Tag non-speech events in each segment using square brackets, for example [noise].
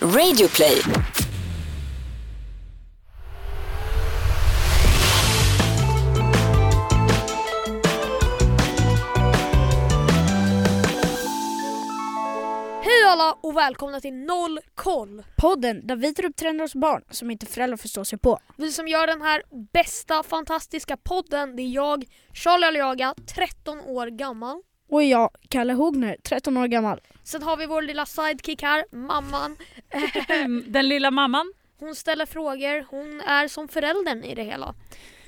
Radioplay. Hej alla och välkomna till Noll koll! Podden där vi tar upp trender hos barn som inte föräldrar förstår sig på. Vi som gör den här bästa fantastiska podden det är jag, Charlie Aliaga, 13 år gammal. Och jag, Kalle Hogner, 13 år gammal. Sen har vi vår lilla sidekick här, mamman. [laughs] Den lilla mamman. Hon ställer frågor, hon är som föräldern i det hela.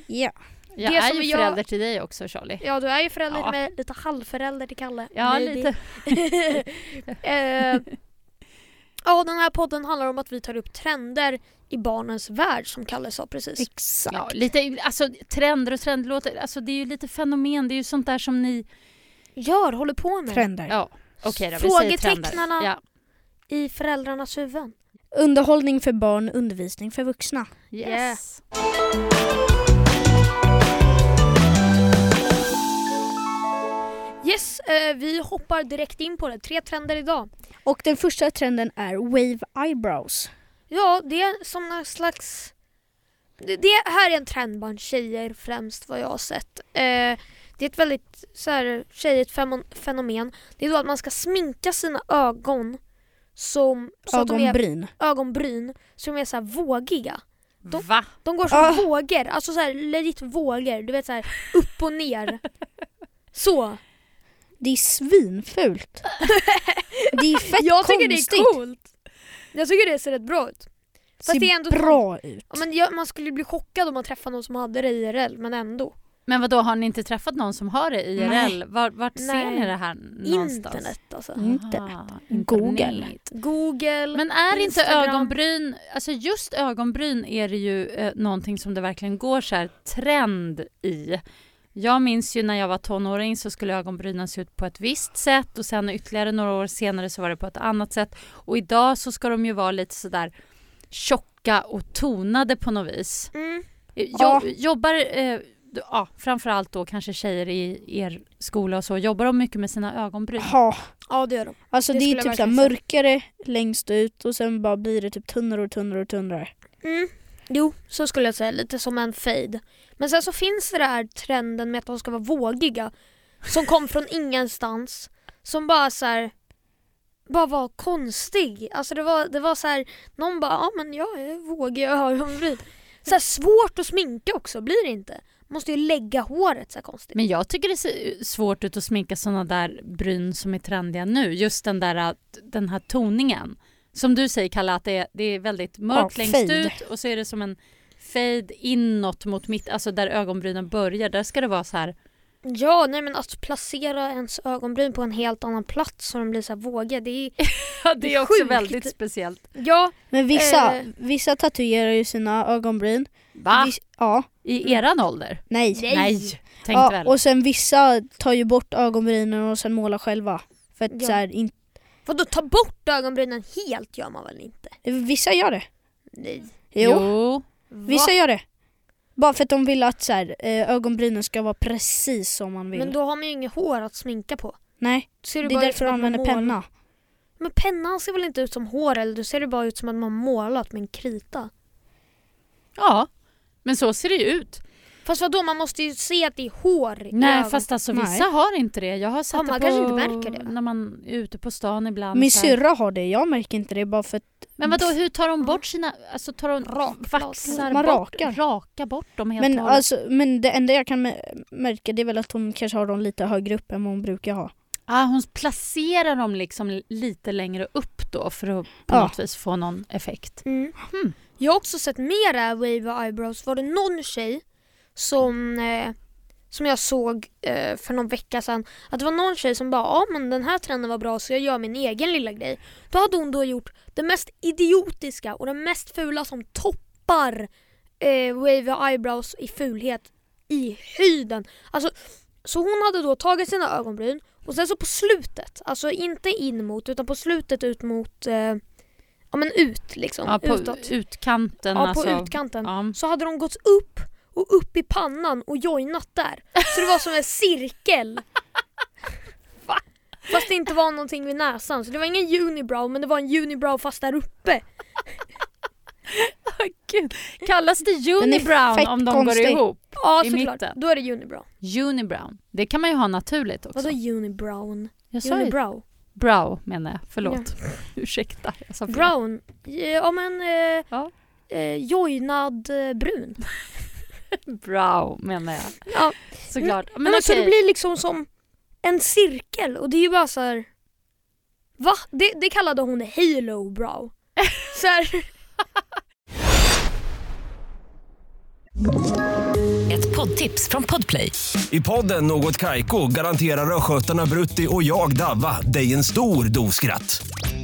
Ja. Jag Det är som ju jag- förälder till dig också Charlie. Ja du är ju förälder Ja. med lite halvförälder till Kalle. Ja, Maybe. lite. [laughs] eh, ja den här podden handlar om att vi tar upp trender i barnens värld som Kalle sa precis. Exakt. Ja, lite alltså, trender och trendlåtar, alltså, det är ju lite fenomen, det är ju sånt där som ni... Gör, håller på med. Trender. Ja, okej då. Frågetecknarna Ja, i föräldrarnas huvuden. Underhållning för barn, undervisning för vuxna. yes. Yes, eh, vi hoppar direkt in på det. Tre trender idag. Och den första trenden är wave eyebrows. Ja, det är som någon slags... Det, det här är en trend bland tjejer främst vad jag har sett. Eh, det är ett väldigt så här, tjejigt fenomen. Det är då att man ska sminka sina ögon som så att de är, Ögonbryn. ögonbryn så de är så här vågiga. De- Va? De går som Ah. vågor, alltså så här legit vågor. Du vet så här upp och ner. [laughs] Så. Det är svinfult. [laughs] det är fett jag tycker konstigt. det är coolt. Jag tycker det ser rätt bra ut. Fast Ser det är ändå så- bra ut. Ja, men jag, man skulle bli chockad om man träffade någon som hade det IRL, men ändå. Men vad då har ni inte träffat någon som har det IRL? Nej. Var, vart ser Nej. ni det här någonstans? Internet alltså. Aha, Google. internet. Google, Men är inte Instagram. ögonbryn, alltså just ögonbryn är det ju eh, någonting som det verkligen går så här trend i. Jag minns ju när jag var tonåring så skulle ögonbrynen se ut på ett visst sätt och sen ytterligare några år senare så var det på ett annat sätt. Och idag så ska de ju vara lite sådär tjocka och tonade på något vis. Mm. Jo, Ja. Jobbar, eh, ja, framförallt då kanske tjejer i er skola och så, jobbar de mycket med sina ögonbryn? Ja, Ja det gör de. alltså Det det, är typ så mörkare längst ut och sen bara blir det typ tunnare och tunnare och tunnare. Mm. Jo, så skulle jag säga. Lite som en fade. Men sen så finns det här trenden med att de ska vara vågiga. Som kom från [laughs] ingenstans. Som bara så här, bara var konstig. Alltså det var, det var så här, någon bara ja men jag är vågig, jag har ögonbryn. Så här svårt att sminka också, blir det inte? Måste ju lägga håret så här konstigt. Men jag tycker det ser svårt ut att sminka såna där bryn som är trendiga nu. Just den där att- den här toningen. Som du säger Kalle, att det är, det är väldigt mörkt Ja, längst ut och så är det som en fade inåt mot mitt, alltså där ögonbrynen börjar. Där ska det vara så här. Ja, nej men att placera ens ögonbryn på en helt annan plats så de blir så här vågiga, det är... [laughs] Ja, det är också väldigt speciellt. Ja, Men vissa, Eh. vissa tatuerar ju sina ögonbryn. Va? Viss, ja, I eran ålder? nej. Nej. tänkte Ja, väl. och sen vissa tar ju bort ögonbrynen och sen målar själva. För att Ja. så här, in, vadå ta bort ögonbrynen helt gör man väl inte? vissa gör det. Nej. Jo, jo. vissa gör det. Bara för att de vill att så här, eh, ögonbrynen ska vara precis som man vill. Men då har man ju inget hår att sminka på. Nej, det är därför de använder penna. Men pennan ser väl inte ut som hår eller då ser det bara ut som att man målat med en krita. Ja, men så ser det ju ut. Fast vadå, man måste ju se att det är hår i Nej ögon. fast alltså Nej. vissa har inte det. Jag har sett Ja, man det kanske på, inte märker det. när man är ute på stan ibland. Min syrra har det, jag märker inte det bara för att Men vadå, hur tar de bort sina... Alltså tar de... Rakblad. Vaxar Man bort, rakar. Raka bort dem helt men, och alltså, men det enda jag kan mä- märka det är väl att hon kanske har dem lite högre upp än vad hon brukar ha. ah, hon placerar dem liksom lite längre upp då för att på Ja. något vis få någon effekt. Mm. Hmm. Jag har också sett mera wave eyebrows. Var det någon tjej som, eh, som jag såg eh, för någon vecka sedan att det var någon tjej som bara ja men den här trenden var bra så jag gör min egen lilla grej. Då hade hon då gjort det mest idiotiska och det mest fula som toppar eh, wave eyebrows i fulhet i höjden. Alltså, så hon hade då tagit sina ögonbryn och sen så på slutet, alltså inte in mot utan på slutet ut mot eh, Ja men ut liksom, Ja, på utåt. utkanten Ja, på alltså. utkanten. Ja. Så hade de gått upp och upp i pannan och joinat där. Så det var som en cirkel. [laughs] fast det inte var någonting vid näsan. Så det var ingen unibrow men det var en unibrow fast där uppe. Gud. Kallas det unibrown om de går konstig. ihop? Ja I såklart, mitten. då är det unibrow. Unibrown. Det kan man ju ha naturligt också. Vadå unibrown? Jag sa ju Unibrow? brow menar jag, förlåt. [laughs] Ursäkta, jag sa fel. Brown? Ja men eh, Ja. eh, joinad eh, brun. [laughs] [laughs] Brow menar jag. Ja. Såklart. Men, Men, alltså okej. det blir liksom som en cirkel och det är ju bara så här. Va? Det, det kallade hon halo brow. så här, [laughs] Ett poddtips från Podplay. I podden Något Kaiko garanterar östgötarna Brutti och jag, Davva, dig en stor dos skratt.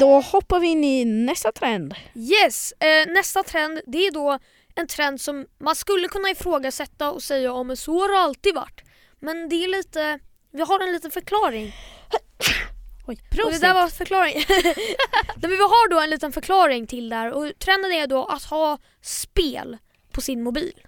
Då hoppar vi in i nästa trend. yes, eh, nästa trend det är då en trend som man skulle kunna ifrågasätta och säga om men så har det alltid varit. Men det är lite, vi har en liten förklaring. [coughs] Oj, Och det där var förklaring. [laughs] Men vi har då en liten förklaring till det här och trenden är då att ha spel på sin mobil.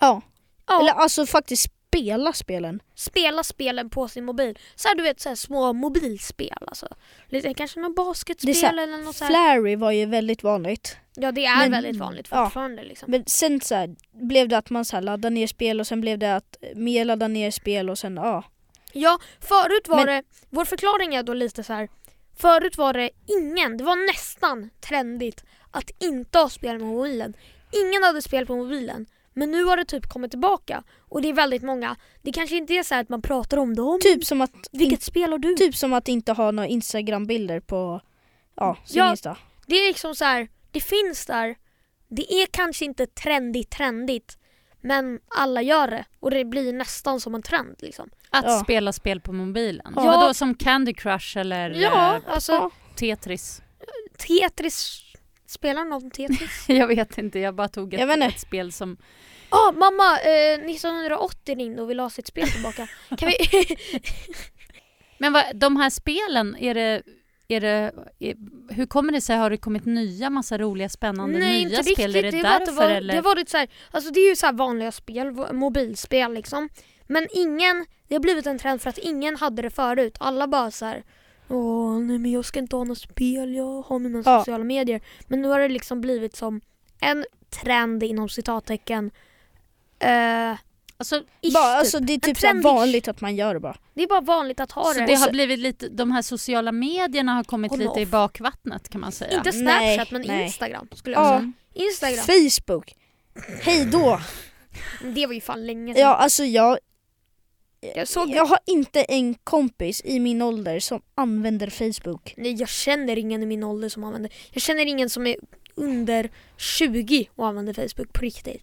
Ja. Ja, Eller alltså faktiskt spela spelen. spela spelen på sin mobil. Så här, du vet så här, små mobilspel alltså. Lite, kanske något Det är basketspel här, eller något så här. Flary var ju väldigt vanligt. Ja det är Men- väldigt vanligt ja. fortfarande liksom. Men sen så här, blev det att man så här, laddade ner spel och sen blev det att mer ladda ner spel och sen ja. Ja, förut var Men- det, vår förklaring är då lite så här. Förut var det ingen, det var nästan trendigt att inte ha spel på mobilen. Ingen hade spel på mobilen. Men nu har det typ kommit tillbaka och det är väldigt många. Det kanske inte är så här att man pratar om det. Om, Typ som att, vilket spel har du? typ som att inte ha några instagrambilder på ja, sin Ja. Insta. Det är liksom så här, det finns där. Det är kanske inte trendigt trendigt. Men alla gör det och det blir nästan som en trend liksom. Att Ja. spela spel på mobilen. Ja. Vadå som Candy Crush eller Ja, eh, alltså ja. Tetris? Tetris. Spelar någon Tetris? [laughs] Jag vet inte, jag bara tog ett, ett spel som... Ja mamma, eh, 1980 ringde och ville ha sitt spel tillbaka. Kan vi... [laughs] Men vad, de här spelen, är det, är det, är, hur kommer det sig? Har det kommit nya massa roliga spännande Nej nya inte spel? riktigt. Är det, det, var, därför det, var, eller? det har varit så här, alltså det är ju så här vanliga spel, mobilspel liksom. Men ingen, det har blivit en trend för att ingen hade det förut. Alla bara så här. Åh nej men jag ska inte ha något spel, jag har mina Ja. sociala medier. Men nu har det liksom blivit som en trend inom citattecken. Eh, Alltså, ish, Bara, typ. alltså, det är typ så vanligt att man gör det bara. Det är bara vanligt att ha så det. det Och har så- blivit lite, de här sociala medierna har kommit Håll lite i off. bakvattnet kan man säga. Inte Snapchat Nej, men nej. Instagram skulle jag Ja. säga. Instagram. Facebook. Hej då. Det var ju fan länge sedan. Ja alltså jag, Jag såg jag har inte en kompis i min ålder som använder Facebook. Nej jag känner ingen i min ålder som använder Jag känner ingen som är under 20 och använder Facebook på riktigt.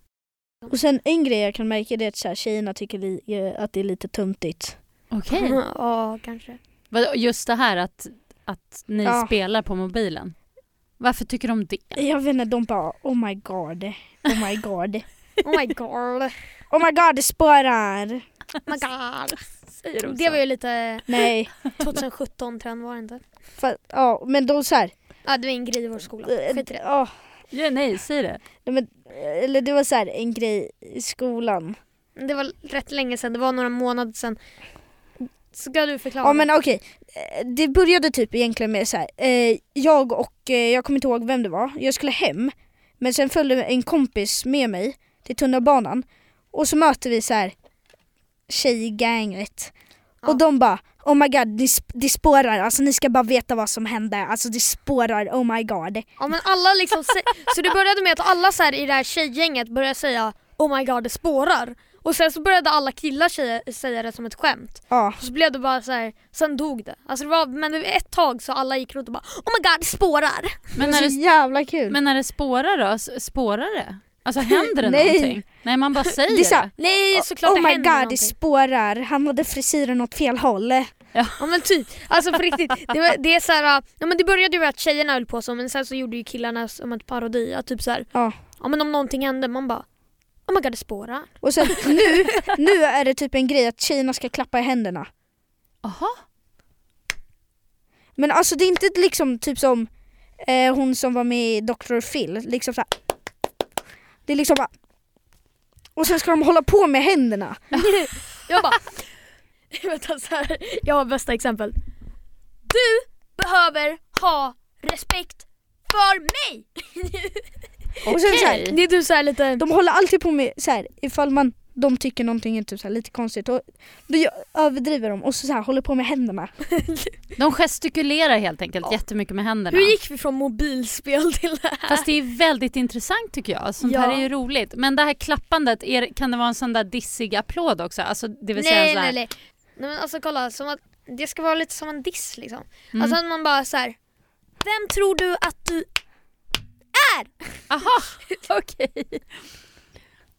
Och sen en grej jag kan märka det är att så här, tjejerna tycker li, att det är lite töntigt. Okej. [laughs] ja kanske. Just det här att, att ni Ja. spelar på mobilen. Varför tycker de det? Jag vet inte, de bara oh my god, oh my god. [laughs] Oh my god. Oh my god det spårar! Oh [laughs] my god. Säger de Det så? var ju lite Nej, [laughs] 2017 trend var det inte? för, ja men de såhär, Ja det var en grej i vår skola. Skit i det. ja, Ja, nej, säg det. nej, men, eller det var så här en grej i skolan. Det var rätt länge sedan, det var några månader sedan. Ska du förklara? Ja men okej, Eh, det började typ egentligen med så här. Eh, jag och, eh, jag kommer inte ihåg vem det var, jag skulle hem. Men sen följde en kompis med mig till tunnelbanan. Och så möter vi så här tjejgänget. Ja. Och de bara Oh my god, det, det spårar, alltså ni ska bara veta vad som hände, alltså det spårar, oh my god. Ja men alla liksom, [laughs] så det började med att alla så här i det här tjejgänget började säga Oh my god det spårar. Och sen så började alla killar säga, säga det som ett skämt. Ja. Och så blev det bara så här, sen dog det. Alltså det var, men det var ett tag så alla gick runt och bara Oh my god det spårar. Men det när var så det, jävla kul. men när det spårar då? Spårar det? Alltså händer det [laughs] Nej. någonting? Nej, man bara [laughs] säger Det så det. Nej såklart oh det my händer god, det någonting. spårar, han hade frisyren åt fel håll. Ja. men typ. Alltså på riktigt. Det, var, det är så här, ja, men det började ju med att tjejerna höll på så men sen så gjorde ju killarna som ett parodi. Att typ så här, Ja. ja men om någonting hände man bara Oh my god det spårar. Och sen nu, nu är det typ en grej att tjejerna ska klappa i händerna. Aha. Men alltså det är inte liksom typ som eh, hon som var med i Dr. Phil, liksom så här. Det är liksom bara... Och sen ska de hålla på med händerna. [laughs] Jag bara [laughs] Vänta så här. jag har bästa exempel. Du behöver ha respekt för mig! [laughs] Och sen så här. Det är du så här lite de håller alltid på med så här, ifall man, de tycker någonting är typ så här, lite konstigt, och, då överdriver de och så, så här, håller på med händerna. [laughs] De gestikulerar helt enkelt Ja. jättemycket med händerna. Hur gick vi från mobilspel till det här? Fast det är väldigt intressant tycker jag. Sånt Ja. här är ju roligt. Men det här klappandet, är, kan det vara en sån där dissig applåd också? Alltså, det vill säga nej, så här, nej nej nej men alltså kolla, som att det ska vara lite som en diss liksom. Mm. Alltså att man bara så här. Vem tror du att du Aha, [laughs] okej.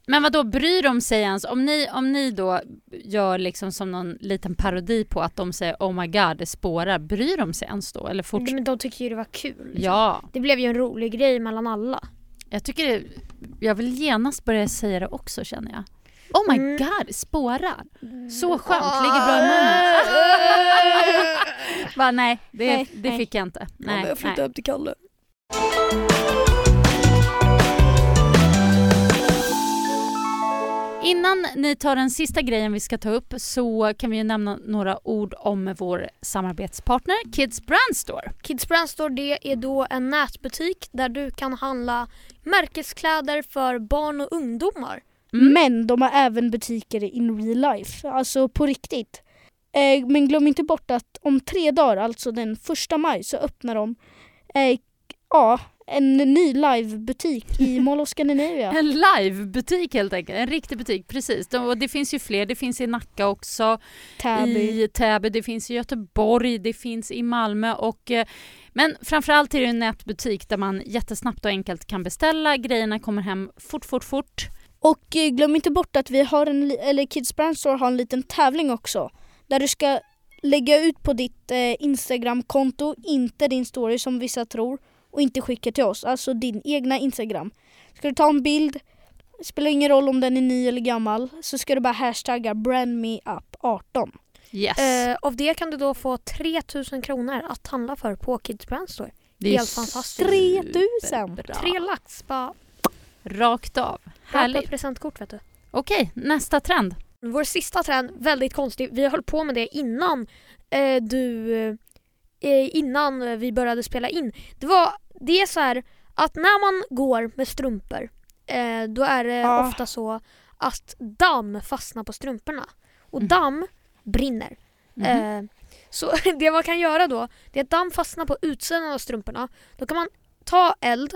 Men vad då bryr de sig ens? Om ni, om ni då gör liksom som någon liten parodi på att de säger oh my god det spårar, bryr de sig ens då? Eller fort... Men de tycker ju det var kul. liksom. Ja, Det blev ju en rolig grej mellan alla. jag tycker det, jag vill genast börja säga det också känner jag. Oh my Mm. god, spårar. Så skönt, ligger bra i munnen. [laughs] Nej, det, Nej, det nej. fick jag inte. Nej, jag flyttar nej. upp till Kalle. Innan ni tar den sista grejen vi ska ta upp så kan vi ju nämna några ord om vår samarbetspartner Kids Brand Store. Kids Brand Store det är då en nätbutik där du kan handla märkeskläder för barn och ungdomar. Mm. Men de har även butiker in real life, alltså på riktigt. Eh, men glöm inte bort att om tre dagar, alltså den första maj, så öppnar de eh, ja, en ny livebutik i [laughs] Mall of Scandinavia. En livebutik helt enkelt, en riktig butik. Precis. De- Och det finns ju fler, det finns i Nacka också, Täby. i Täby, det finns i Göteborg, det finns i Malmö och eh, men framförallt är det en nätbutik där man jättesnabbt och enkelt kan beställa, grejerna kommer hem fort, fort, fort. Och eh, glöm inte bort att vi har en, eller Kids Brand Store har en liten tävling också. Där du ska lägga ut på ditt eh, Instagram-konto, inte din story som vissa tror. Och inte skicka till oss, alltså din egna Instagram. Ska du ta en bild, spelar ingen roll om den är ny eller gammal, så ska du bara hashtagga brandmeup18. Yes. Eh, av det kan du då få 3000 kronor att handla för på Kids Brand Store. det är helt fantastiskt. 3000. superbra. Tre lax bara Rakt av. på Härligt. ett presentkort vet du. Okej, nästa trend. Vår sista trend, väldigt konstig. Vi höll på med det innan eh, du eh, innan vi började spela in. Det var det är så här att när man går med strumpor eh, då är det Ja. ofta så att damm fastnar på strumporna och Mm. damm brinner. Mhm. Eh, så [laughs] det man kan göra då det är att damm fastnar på utsidan av strumporna. Då kan man ta eld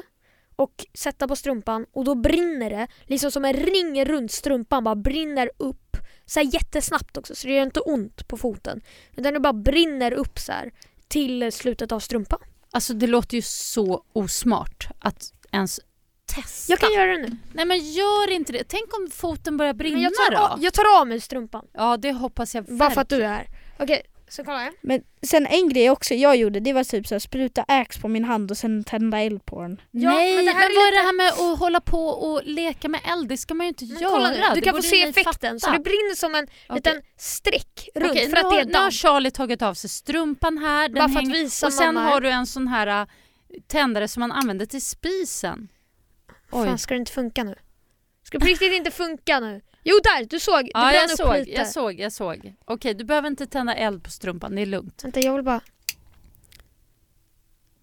och sätta på strumpan och då brinner det liksom som en ring runt strumpan bara brinner upp så här jättesnabbt också så det gör inte ont på foten. Utan det bara brinner upp så här till slutet av strumpan. Alltså det låter ju så osmart att ens testa. Jag kan göra det nu. Nej men gör inte det. Tänk om foten börjar brinna Men jag, tar, då? av, jag tar av mig strumpan. Ja det hoppas jag Bara för att du är här. Okej, så kollar jag. Men sen en grej också jag gjorde, det var typ så här, spruta Axe på min hand och sen tända eld på den. Ja, Nej, men men, det här är vad är det här med att hålla på och leka med eld? Det ska man ju inte Men göra. kolla nu, du Det kan få se effekten. Så det brinner som en Okej. liten streck runt Okej, för nu, att det har, är nu har damm. Charlie tagit av sig strumpan här. Den Bara för att visa och sen mamma. har du en sån här äh, tändare som man använder till spisen. Oj. Fan ska det inte funka nu? Ska det på riktigt inte funka nu? Jo där, du såg. Det Ja, jag upp såg, lite. jag såg, jag såg. Okej, du behöver inte tända eld på strumpan, det är lugnt. Vänta jag vill bara...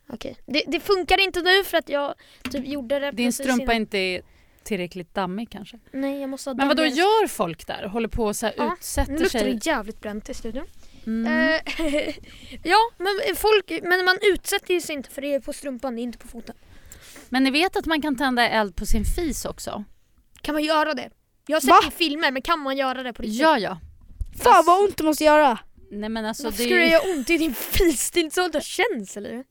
Okej, det, det funkar inte nu för att jag typ gjorde det Din strumpa innan. inte är tillräckligt dammig kanske. Nej jag måste ha Men vad då gör folk där? Håller på och så här Ja, Nu utsätter luktar sig? det jävligt bränt i studion. Mm. Eh, [laughs] ja, men folk, men man utsätter sig inte för det är på strumpan, det är inte på foten. Men ni vet att man kan tända eld på sin fis också? Kan man göra det? Jag har sett Va? det i filmer, men kan man göra det på riktigt? Ja, ja. Fan vad ont det måste göra! Nej men alltså Varför det skulle det göra ont i din fis? Det är inte så det känns eller?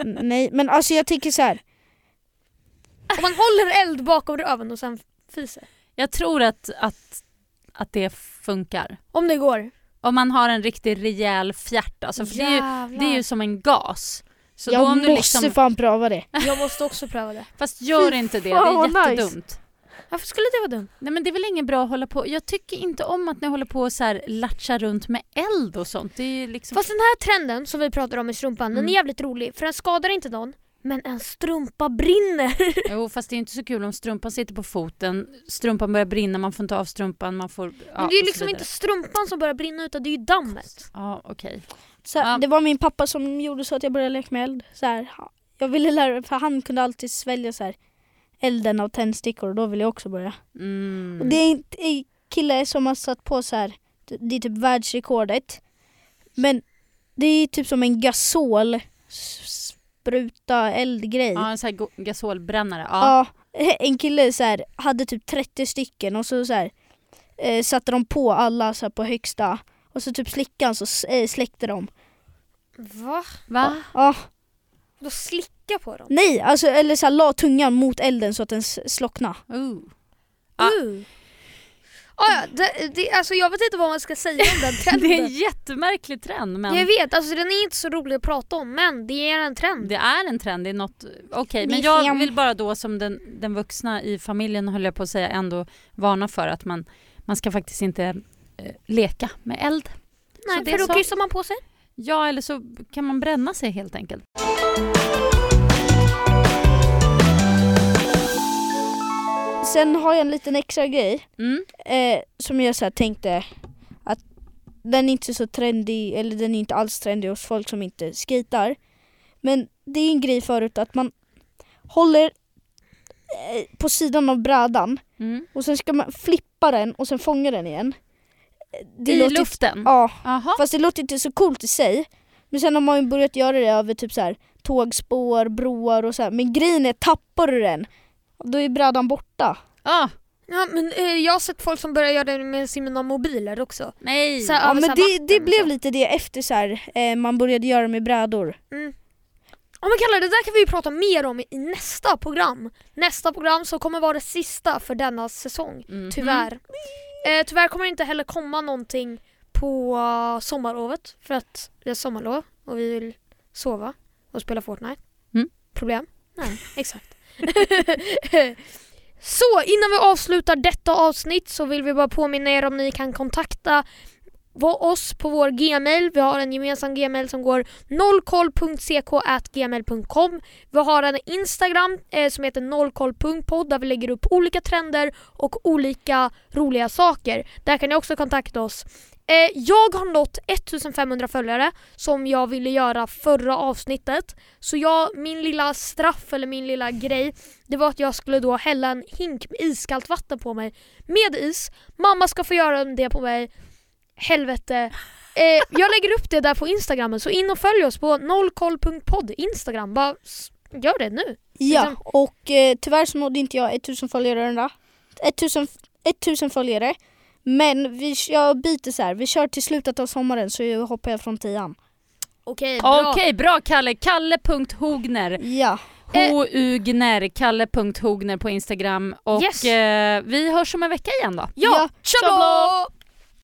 N- Nej men alltså jag tycker så här. Om man håller eld bakom röven och sen fiser. Jag tror att, att, att det funkar. Om det går. Om man har en riktigt rejäl fjärt alltså, för det är, ju, Jävlar. det är ju som en gas. Så jag då om du måste liksom, fan pröva det. Jag måste också pröva det. fast gör inte det, det fan, är vad nice. jättedumt. Varför skulle det vara dumt? Nej men det är väl inget bra att hålla på, jag tycker inte om att ni håller på och så här latcha runt med eld och sånt. Det är ju liksom... Fast den här trenden som vi pratar om i strumpan, den Mm. är jävligt rolig för den skadar inte någon. Men en strumpa brinner. [laughs] Jo fast det är inte så kul om strumpan sitter på foten, strumpan börjar brinna, man får inte av strumpan, man får... Ja, Men det är ju så liksom inte strumpan som börjar brinna utan det är ju dammet. Ja okej. Så, Ja. Det var min pappa som gjorde så att jag började leka med eld. Så här, jag ville lära för han kunde alltid svälja så här, elden av tändstickor och då ville jag också börja. Mm. Och det är inte en kille som har satt på så här, det är typ världsrekordet. Men det är typ som en gasol spruta eldgrej. Ja en sån här gasolbrännare. Ja. Ja, en kille så här, hade typ 30 stycken och så, så här, eh, satte de på alla så här, på högsta och så typ slickan så s- eh, släckte de. Va? Va? Ja, Då slicka på dem? nej, alltså eller så här, la tungan mot elden så att den slocknade. Uh. Ja. Uh. Ah, ja, det, det, alltså jag vet inte vad man ska säga om den [laughs] trenden. Det är en jättemärklig trend men Jag vet, alltså den är inte så rolig att prata om men det är en trend. det är en trend, det är något... Okej, Det men jag fem. vill bara då som den, den vuxna i familjen höll jag på att säga ändå varna för att man, man ska faktiskt inte eh, leka med eld. Nej, så det för då sa- kissar man på sig. Ja, eller så kan man bränna sig helt enkelt. Sen har jag en liten extra grej Mm. eh, som jag så här, tänkte att den är inte så trendig, eller den är inte alls trendig hos folk som inte skejtar. Men det är en grej förut att man håller eh, på sidan av brädan Mm. och sen ska man flippa den och sen fånga den igen. Det I låter- luften? Ja, Jaha. fast det låter inte så coolt i sig. Men sen har man ju börjat göra det över typ så här tågspår, broar och så här. Men grejen är, tappar du den, då är brädan borta. Ah, Ja, men, eh, jag har sett folk som börjar göra det med sina mobiler också. nej. Så här, Ja men det, det blev så. lite det efter så här, eh, man började göra med brädor. Mm. Ja men Kalle, det där kan vi ju prata mer om i nästa program. Nästa program som kommer vara det sista för denna säsong. Mhm. Tyvärr. Eh, tyvärr kommer det inte heller komma någonting på uh, sommarlovet för att det är sommarlov och vi vill sova och spela Fortnite. Mm. Problem? Nej, [laughs] exakt. [laughs] så innan vi avslutar detta avsnitt så vill vi bara påminna er om ni kan kontakta oss på vår gmail. Vi har en gemensam gmail som går nollkoll.ck.gmail.com Vi har en Instagram eh, som heter nollkoll.podd där vi lägger upp olika trender och olika roliga saker. Där kan ni också kontakta oss. Eh, jag har nått 1500 följare som jag ville göra förra avsnittet. Så jag, min lilla straff eller min lilla grej det var att jag skulle då hälla en hink med iskallt vatten på mig med is. Mamma ska få göra det på mig. Helvete. Eh, jag lägger upp det där på Instagram så in och följ oss på nollkoll.podd Instagram. Bara gör det nu. Ja, Liksom- och eh, tyvärr så nådde inte jag 1000 följare den där. 1000, 1000 följare. Men vi, jag byter så här. vi kör till slutet av sommaren så jag hoppar jag från tian. Okej, bra. Okej, bra Kalle. Kalle.hogner. Ja, H-U-gner, Kalle.hogner på Instagram. Och Yes. eh, vi hörs om en vecka igen då. Ja, Ja, tjabla!